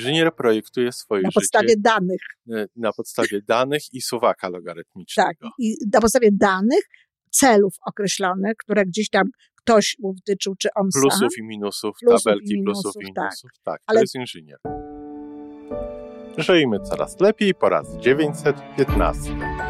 Inżynier projektuje swoje na życie podstawie danych. e, na podstawie danych i suwaka logarytmicznego. Tak. I na podstawie danych, celów określonych, które gdzieś tam ktoś mu wtyczył, czy on sam. Plusów i minusów, Plusów i tabelki plusów i minusów, tak. minusów. Tak, Ale- to jest inżynier. Żyjmy coraz lepiej po raz 915.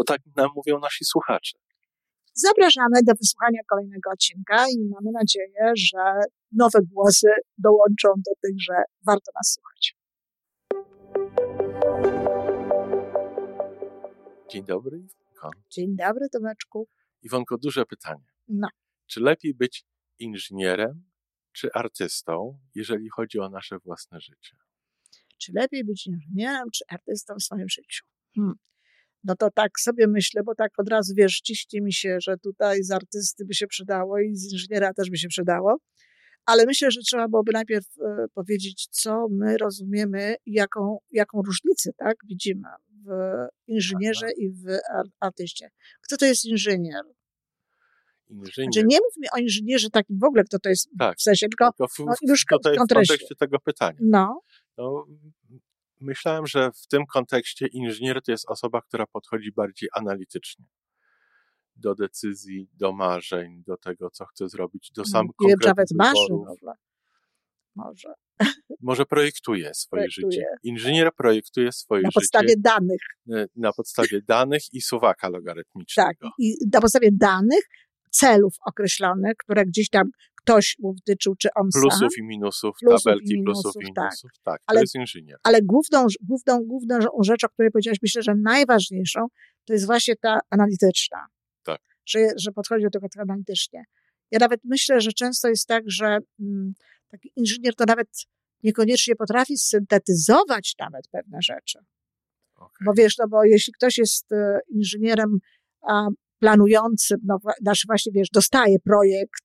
bo tak nam mówią nasi słuchacze. Zapraszamy do wysłuchania kolejnego odcinka i mamy nadzieję, że nowe głosy dołączą do tych, że warto nas słuchać. Dzień dobry, Iwonko. Dzień dobry, Tomeczku. Iwonko, duże pytanie. No, Czy lepiej być inżynierem czy artystą, jeżeli chodzi o nasze własne życie? czy lepiej być inżynierem, czy artystą w swoim życiu? Hmm. No to tak sobie myślę, bo tak od razu wiesz, ciśnie mi się, że tutaj z artysty by się przydało i z inżyniera też by się przydało. Ale myślę, że trzeba byłoby najpierw e, powiedzieć, co my rozumiemy i jaką, jaką różnicę tak, widzimy w inżynierze i w ar- artyście. Kto to jest inżynier? Inżynier. Znaczy nie mów mi o inżynierze takim w ogóle, kto to jest Tak. w sensie, tylko Tylko w, no, już w kontekście tego pytania. no, No, myślałem, że w tym kontekście inżynier to jest osoba, która podchodzi bardziej analitycznie do decyzji, do marzeń, do tego, co chce zrobić, do sam nie nawet marzy. Może. Może projektuje swoje Projektuje. życie. Inżynier projektuje swoje Na życie podstawie danych. e, na podstawie danych i suwaka Tak. logarytmicznego. I na podstawie danych, celów określonych, które gdzieś tam ktoś mu wtyczył, czy on sam. Plusów i minusów, Plusów i tabelki plusów minusów, i tak. minusów. Tak, Ale- to jest inżynier. Ale główną, główną, główną rzecz, o której powiedziałaś, myślę, że najważniejszą, to jest właśnie ta analityczna. Tak. Że, że podchodzi do tego tak analitycznie. Ja nawet myślę, że często jest tak, że mm, taki inżynier to nawet niekoniecznie potrafi syntetyzować nawet pewne rzeczy. Okej. Bo wiesz, no bo jeśli ktoś jest e, inżynierem a, planującym, no wa- znaczy właśnie wiesz, dostaje projekt.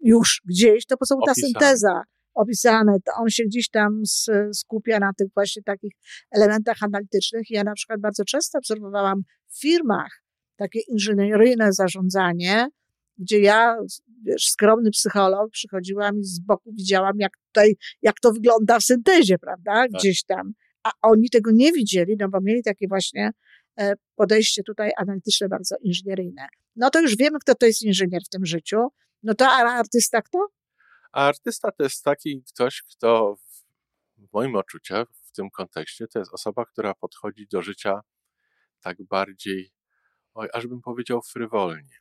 Już gdzieś, to po prostu ta synteza opisane, to on się gdzieś tam skupia na tych właśnie takich elementach analitycznych. Ja na przykład bardzo często obserwowałam w firmach takie inżynieryjne zarządzanie, gdzie ja, wiesz, skromny psycholog, przychodziłam i z boku widziałam, jak tutaj, jak to wygląda w syntezie, prawda, gdzieś tam. A oni tego nie widzieli, no bo mieli takie właśnie e, podejście tutaj analityczne, bardzo inżynieryjne. No to już wiemy, kto to jest inżynier w tym życiu. No to a artysta kto? A artysta to jest taki ktoś, kto w- moim odczuciu, w tym kontekście, to jest osoba, która podchodzi do życia tak bardziej, oj, aż bym powiedział frywolnie.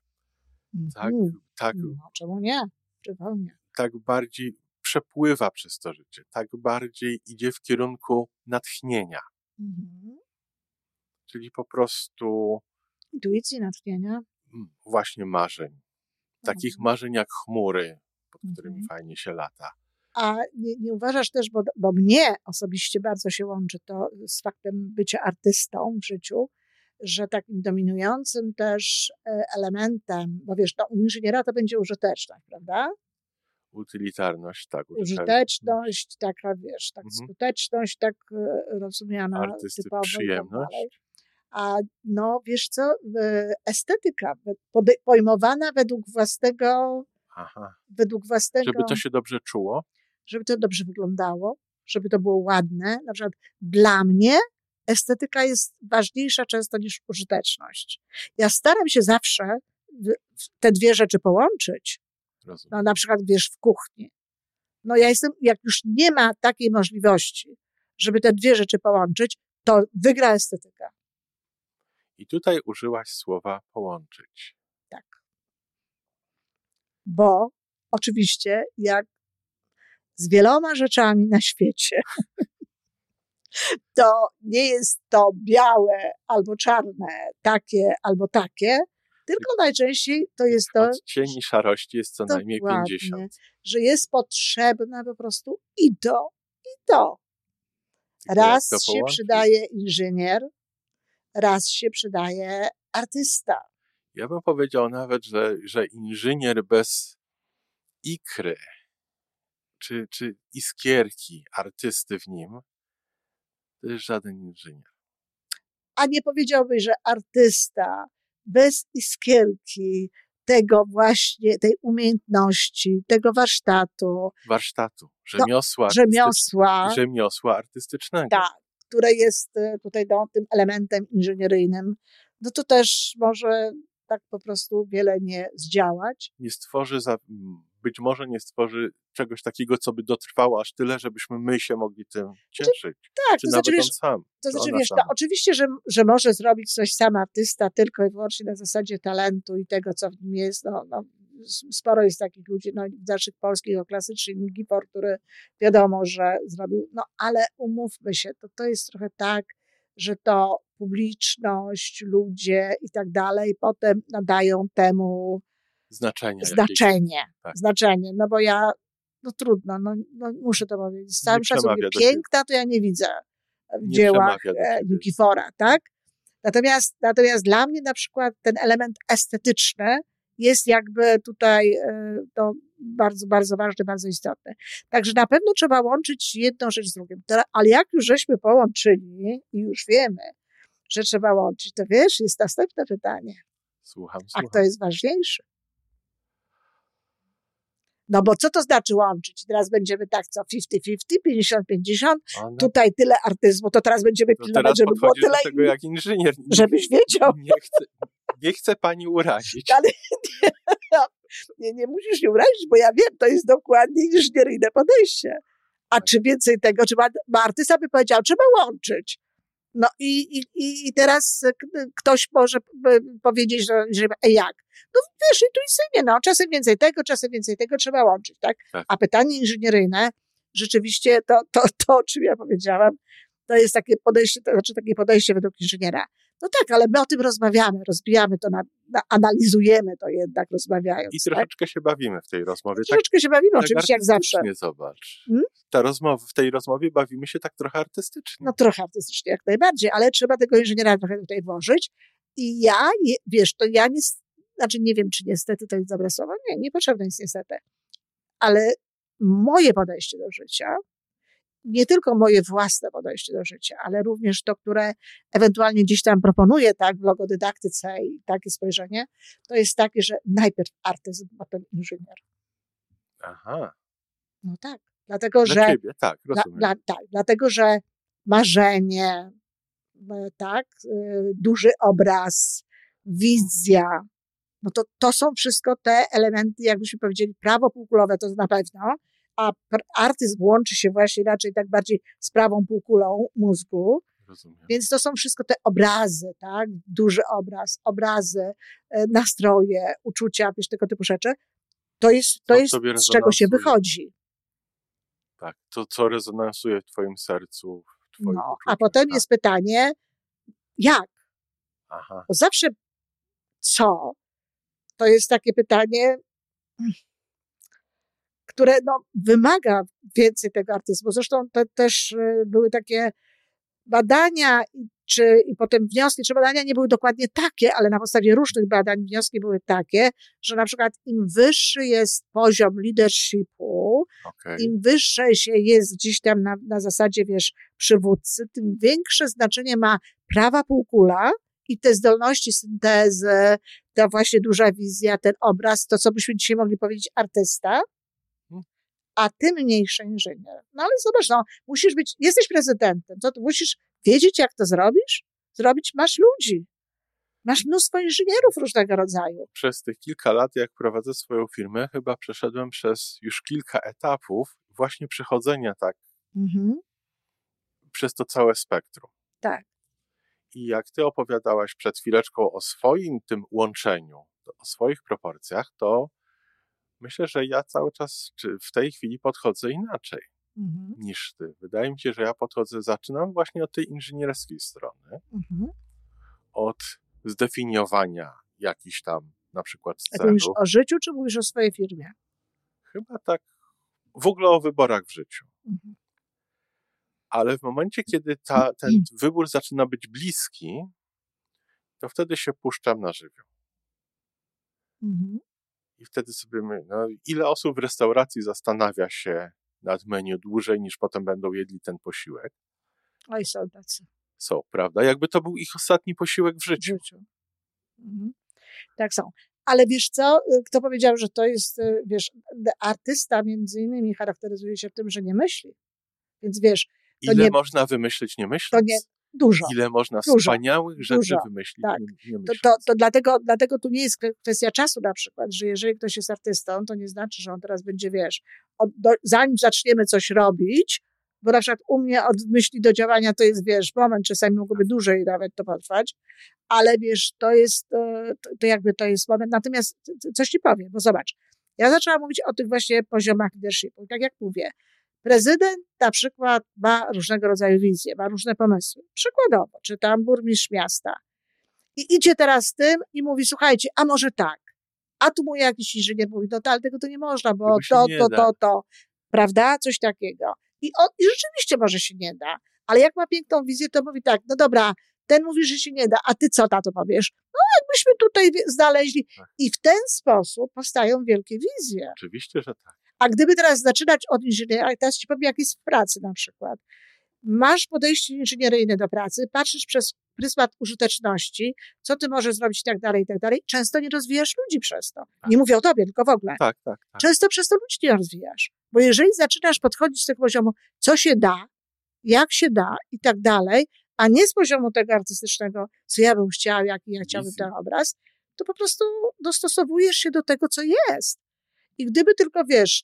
Tak, Mhm. tak, No, czemu nie? Przywolnie. tak bardziej przepływa przez to życie, tak bardziej idzie w kierunku natchnienia, Mhm. czyli po prostu Intuicji, natchnienia. mm, właśnie marzeń. Takich Mhm. marzeń jak chmury, pod którymi Mhm. fajnie się lata. A nie, nie uważasz też, bo, bo mnie osobiście bardzo się łączy to z faktem bycia artystą w życiu, że takim dominującym też e, elementem, bo wiesz, no, u inżyniera to będzie użyteczność, prawda? Utylitarność, tak. Użyteczność, taka wiesz, tak Mhm. skuteczność, tak e, rozumiana Artysty typowo tak przyjemność. A no, wiesz co, estetyka pojmowana według własnego, Aha. według własnego Żeby to się dobrze czuło, żeby to dobrze wyglądało, żeby to było ładne. Na przykład dla mnie estetyka jest ważniejsza często niż użyteczność. Ja staram się zawsze te dwie rzeczy połączyć. rozumiem. No, na przykład, wiesz, w kuchni. No ja jestem, jak już nie ma takiej możliwości, żeby te dwie rzeczy połączyć, to wygra estetyka. I tutaj użyłaś słowa połączyć. Tak. Bo oczywiście, jak z wieloma rzeczami na świecie, to nie jest to białe albo czarne, takie albo takie, Tylko najczęściej to jest to, Od cieni szarości jest co najmniej Dokładnie. 50. że jest potrzebne po prostu i to, i to. Raz to się przydaje inżynier, raz się przydaje artysta. Ja bym powiedział nawet, że, że inżynier bez ikry czy, czy iskierki artysty w nim to jest żaden inżynier. A nie powiedziałbyś, że artysta bez iskierki tego właśnie, tej umiejętności, tego warsztatu, Warsztatu, rzemiosła, artystycz- rzemiosła, rzemiosła artystycznego. tak, które jest e, tutaj no, tym elementem inżynieryjnym, no to też może tak po prostu wiele nie zdziałać. Nie stworzy, za, być może nie stworzy czegoś takiego, co by dotrwało aż tyle, żebyśmy my się mogli tym cieszyć. Tak, Czy to nawet znaczy, on sam. To czy znaczy, wiesz, no, oczywiście, że, że może zrobić coś sam artysta tylko i wyłącznie na zasadzie talentu i tego, co w nim jest. No, no, sporo jest takich ludzi, no, naszych polskich, o klasyczny Nigifor, który wiadomo, że zrobił, no ale umówmy się, to, to jest trochę tak, że to publiczność, ludzie i tak dalej potem nadają temu Znaczenia. jakieś. znaczenie, tak. znaczenie, no bo ja, no trudno, no, no muszę to powiedzieć, z całym szacunkiem, piękna to ja nie widzę w Nie dziełach do e. Nikifora, tak? Natomiast, natomiast dla mnie na przykład ten element estetyczny jest jakby tutaj e, to bardzo, bardzo ważny, bardzo istotny. Także na pewno trzeba łączyć jedną rzecz z drugim. Ale jak już żeśmy połączyli i już wiemy, że trzeba łączyć, to wiesz, jest następne pytanie. Słucham, A słucham. kto jest ważniejszy? No bo co to znaczy łączyć? Teraz będziemy tak, co 50-50, 50-50, Ona tutaj tyle artyzmu, to teraz będziemy to pilnować, teraz żeby było tyle, tego jak inżynier. Nie- żebyś wiedział. Nie chcę, nie chcę pani urazić. Ale nie, nie musisz się urazić, bo ja wiem, to jest dokładnie inżynieryjne podejście. A Tak. czy więcej tego, czy ma, artysta by powiedział, trzeba łączyć. No i, i, i teraz ktoś może powiedzieć, że, że jak? No wiesz, intuicyjnie, no, czasem więcej tego, czasem więcej tego trzeba łączyć, tak? Tak. A pytanie inżynieryjne, rzeczywiście to, to, to, o czym ja powiedziałam, to jest takie podejście, to znaczy takie podejście według inżyniera. No tak, ale my o tym rozmawiamy, rozbijamy to, na, na, analizujemy to jednak rozmawiając. I tak? troszeczkę się bawimy w tej rozmowie. Tak, Troszeczkę się bawimy, tak oczywiście, jak zawsze. zobacz. Hmm? Ta rozmowa, w tej rozmowie bawimy się tak trochę artystycznie. No trochę artystycznie, jak najbardziej, ale trzeba tego inżyniera trochę tutaj włożyć. I ja, wiesz, to ja nie, znaczy nie wiem, czy niestety to jest dobre słowo, nie, niepotrzebne jest niestety, ale moje podejście do życia, nie tylko moje własne podejście do życia, ale również to, które ewentualnie gdzieś tam proponuję, tak, w logodydaktyce i takie spojrzenie, to jest takie, że najpierw artyzm, potem inżynier. Aha, No tak, dlatego, dla że ciebie, tak, Dla, rozumiem. dla, tak, dlatego, że marzenie, e, tak, e, duży obraz, wizja, no to, to są wszystko te elementy, jakbyśmy powiedzieli, prawo półkulowe to na pewno, a artyzm łączy się właśnie raczej tak bardziej z prawą półkulą mózgu, rozumiem. więc to są wszystko te obrazy, tak, duży obraz, obrazy, e, nastroje, uczucia, wiesz, tego typu rzeczy. To jest, to jest z czego się wychodzi. Tak, to co rezonansuje w twoim sercu, w twoim No, a potem tak. jest pytanie, jak? Aha, Bo zawsze co? To jest takie pytanie, które no, wymaga więcej tego artyzmu. Zresztą to też y, były takie badania, czy, i potem wnioski, czy badania nie były dokładnie takie, ale na podstawie różnych badań wnioski były takie, że na przykład im wyższy jest poziom leadershipu, okej. im wyższe się jest gdzieś tam na, na zasadzie, wiesz, przywódcy, tym większe znaczenie ma prawa półkula i te zdolności syntezy, ta właśnie duża wizja, ten obraz, to co byśmy dzisiaj mogli powiedzieć artysta. A tym mniejszy inżynier. No ale zobacz, no, musisz być, jesteś prezydentem, ty musisz wiedzieć, jak to zrobisz? Zrobić, masz ludzi. Masz mnóstwo inżynierów różnego rodzaju. Przez tych kilka lat, jak prowadzę swoją firmę, chyba przeszedłem przez już kilka etapów właśnie przechodzenia tak Mhm. przez to całe spektrum. Tak. I jak ty opowiadałaś przed chwileczką o swoim tym łączeniu, o swoich proporcjach, to myślę, że ja cały czas, czy w tej chwili podchodzę inaczej Mhm. niż ty. Wydaje mi się, że ja podchodzę, zaczynam właśnie od tej inżynierskiej strony, Mhm. od zdefiniowania jakiś tam na przykład A celu. mówisz o życiu, czy mówisz o swojej firmie? Chyba tak w ogóle o wyborach w życiu. Mhm. Ale w momencie, kiedy ta, ten wybór zaczyna być bliski, to wtedy się puszczam na żywioł. Mhm. I wtedy sobie myślę, no, ile osób w restauracji zastanawia się nad menu dłużej niż potem będą jedli ten posiłek. Oj, są tacy Są, prawda? Jakby to był ich ostatni posiłek w w życiu. życiu. Mhm. Tak są. Ale wiesz co, y, kto powiedział, że to jest, y, wiesz, d- artysta między innymi charakteryzuje się tym, że nie myśli. Więc wiesz, to Ile nie- można wymyślić nie to myśląc? nie dużo. Ile można Dużo. wspaniałych rzeczy Dużo. wymyślić Tak. nie, nie To, to, to dlatego, dlatego tu nie jest kwe- kwestia czasu na przykład, że jeżeli ktoś jest artystą, to nie znaczy, że on teraz będzie, wiesz, od, do, zanim zaczniemy coś robić, bo na przykład u mnie od myśli do działania to jest, wiesz, moment, czasami mogłoby dłużej nawet to potrwać, ale wiesz, to jest, e, to, to jakby to jest moment. Natomiast coś ci powiem, bo zobacz, ja zaczęłam mówić o tych właśnie poziomach leadershipu. Tak jak mówię, prezydent na przykład ma różnego rodzaju wizje, ma różne pomysły. Przykładowo, czy tam burmistrz miasta. I idzie teraz z tym i mówi, słuchajcie, a może tak. A tu mu jakiś inżynier mówi, no to, ale tego to nie można, bo to, nie to, da. to, to, prawda? Coś takiego. I, on, I rzeczywiście może się nie da, ale jak ma piękną wizję, to mówi tak, no dobra, ten mówi, że się nie da, a ty co na to powiesz? No jakbyśmy tutaj znaleźli. Tak. I w ten sposób powstają wielkie wizje. Oczywiście, że tak. A gdyby teraz zaczynać od inżyniera, teraz ci powiem, jak jest w pracy na przykład. Masz podejście inżynieryjne do pracy, patrzysz przez pryzmat użyteczności, co ty możesz zrobić i tak dalej, i tak dalej. Często nie rozwijasz ludzi przez to. Nie mówię o tobie, tylko w ogóle. Tak, tak, tak. Często przez to ludzi nie rozwijasz. Bo jeżeli zaczynasz podchodzić z tego poziomu, co się da, jak się da i tak dalej, a nie z poziomu tego artystycznego, co ja bym chciał, jaki ja chciałbym Wizji. ten obraz, to po prostu dostosowujesz się do tego, co jest. I gdyby tylko, wiesz,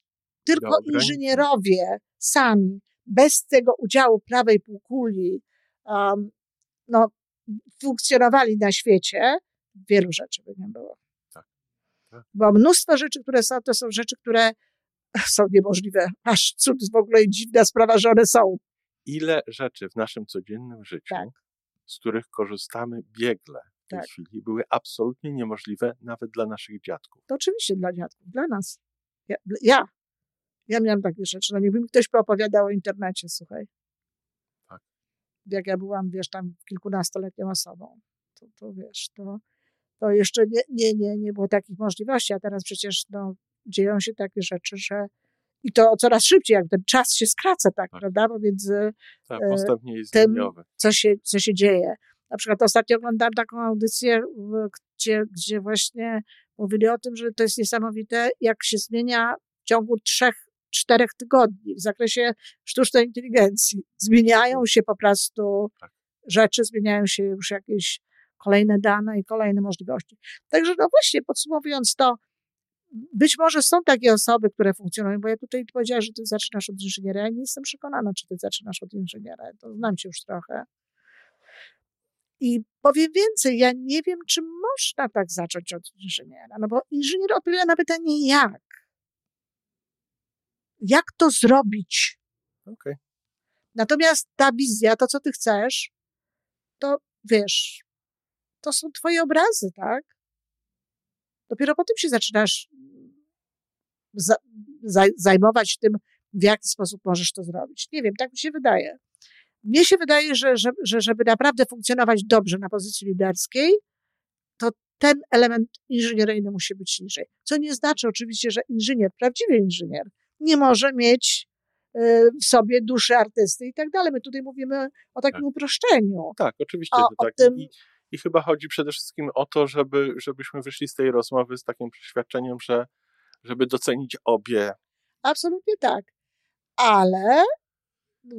tylko ograniczeń. inżynierowie sami, bez tego udziału prawej półkuli, um, no, funkcjonowali na świecie, wielu rzeczy by nie było. Tak, tak. Bo mnóstwo rzeczy, które są, to są rzeczy, które są niemożliwe. Aż cud w ogóle dziwna sprawa, że one są. Ile rzeczy w naszym codziennym życiu, Tak. z których korzystamy biegle w tej Tak. chwili, były absolutnie niemożliwe nawet dla naszych dziadków. To oczywiście dla dziadków, dla nas. Ja, ja, ja miałam takie rzeczy. No niby mi ktoś poopowiadał o internecie, słuchaj. Tak. Jak ja byłam, wiesz, tam kilkunastoletnią osobą, to, to wiesz, to, to jeszcze nie, nie, nie, nie było takich możliwości, a teraz przecież no, dzieją się takie rzeczy, że i to coraz szybciej, jak ten czas się skraca, tak, Tak. prawda, pomiędzy Tak, E, postęp nie jest tym- liniowy. co się, co się dzieje. Na przykład ostatnio oglądałam taką audycję, gdzie, gdzie właśnie mówili o tym, że to jest niesamowite, jak się zmienia w ciągu trzech, czterech tygodni w zakresie sztucznej inteligencji. Zmieniają się po prostu Tak. rzeczy, zmieniają się już jakieś kolejne dane i kolejne możliwości. Także no właśnie, podsumowując to, być może są takie osoby, które funkcjonują, bo ja tutaj powiedziałam, że ty zaczynasz od inżyniera. Ja nie jestem przekonana, czy ty zaczynasz od inżyniera. To znam cię już trochę. I powiem więcej, ja nie wiem, czy można tak zacząć od inżyniera, no bo inżynier odpowiada na pytanie jak. Jak to zrobić? Okej. Natomiast ta wizja, to co ty chcesz, to wiesz, to są twoje obrazy, tak? Dopiero potem się zaczynasz za, za, zajmować tym, w jaki sposób możesz to zrobić. Nie wiem, tak mi się wydaje. Mnie się wydaje, że, że, że żeby naprawdę funkcjonować dobrze na pozycji liderskiej, to ten element inżynieryjny musi być niżej. Co nie znaczy oczywiście, że inżynier, prawdziwy inżynier, nie może mieć y, w sobie duszy artysty i tak dalej. My tutaj mówimy o takim Tak. uproszczeniu. Tak, oczywiście, O- że o tak. tym- I, I chyba chodzi przede wszystkim o to, żeby, żebyśmy wyszli z tej rozmowy z takim przeświadczeniem, że żeby docenić obie. Absolutnie tak. Ale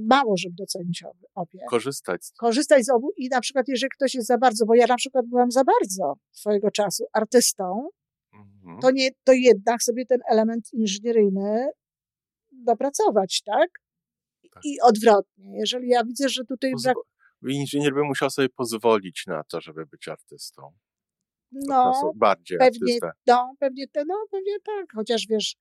mało, żeby docenić obie- korzystać z Korzystać z obu i na przykład, jeżeli ktoś jest za bardzo, bo ja na przykład byłam za bardzo swojego czasu artystą, mhm. to, nie, to jednak sobie ten element inżynieryjny dopracować, tak? Tak. I odwrotnie. Jeżeli ja widzę, że tutaj brak, Pozwo- Inżynier by musiał sobie pozwolić na to, żeby być artystą. No, bardziej pewnie, artystę. no, pewnie, te, no, pewnie tak, chociaż wiesz,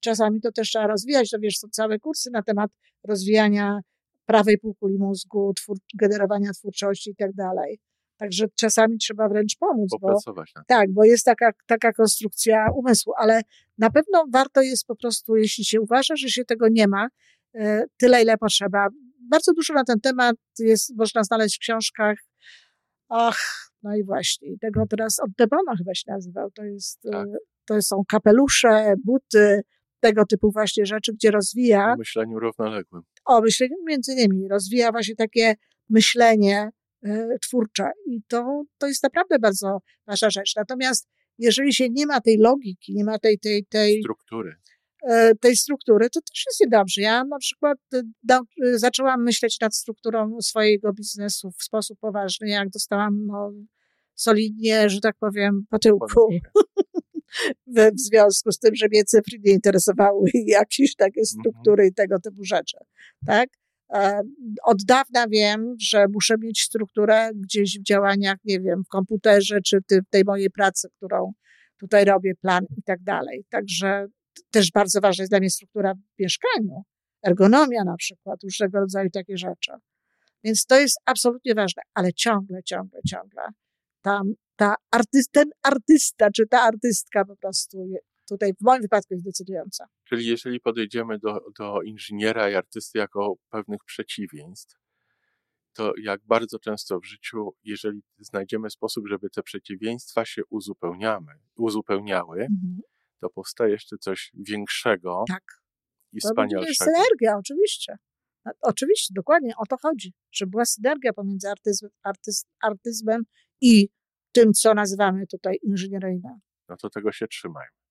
czasami to też trzeba rozwijać, to wiesz, są całe kursy na temat rozwijania prawej półkuli mózgu, twór, generowania twórczości i tak dalej. Także czasami trzeba wręcz pomóc. Popracować bo, na Tak, bo jest taka, taka konstrukcja umysłu, ale na pewno warto jest po prostu, jeśli się uważa, że się tego nie ma, e, tyle ile potrzeba. Bardzo dużo na ten temat jest, można znaleźć w książkach. Ach, no i właśnie, tego teraz od Debona chyba się nazywał. To jest, e, tak. to są kapelusze, buty, tego typu właśnie rzeczy, gdzie rozwija. O myśleniu równoległym. O myśleniu między innymi. Rozwija właśnie takie myślenie y, twórcze. I to, to jest naprawdę bardzo ważna rzecz. Natomiast jeżeli się nie ma tej logiki, nie ma tej, tej, tej struktury, y, tej struktury, to też jest niedobrze. Ja na przykład da, zaczęłam myśleć nad strukturą swojego biznesu w sposób poważny, jak dostałam no, solidnie, że tak powiem, po tyłku. w, związku z tym, że mnie cyfry nie interesowały i jakieś takie mhm. struktury i tego typu rzeczy. Tak? Od dawna wiem, że muszę mieć strukturę gdzieś w działaniach, nie wiem, w komputerze, czy w tej mojej pracy, którą tutaj robię, plan i tak dalej. Także też bardzo ważna jest dla mnie struktura w mieszkaniu, ergonomia na przykład, różnego rodzaju takie rzeczy. Więc to jest absolutnie ważne, ale ciągle, ciągle, ciągle tam ta artyst, ten artysta, czy ta artystka po prostu tutaj w moim wypadku jest decydująca. Czyli jeżeli podejdziemy do, do inżyniera i artysty jako pewnych przeciwieństw, to jak bardzo często w życiu, jeżeli znajdziemy sposób, żeby te przeciwieństwa się uzupełniamy, uzupełniały, mhm. to powstaje jeszcze coś większego tak. i to wspanialszego. jest synergia, oczywiście. Oczywiście, dokładnie o to chodzi, żeby była synergia pomiędzy artyzm, artyzmem i tym, co nazywamy tutaj inżynieryjne. No to tego się trzymajmy.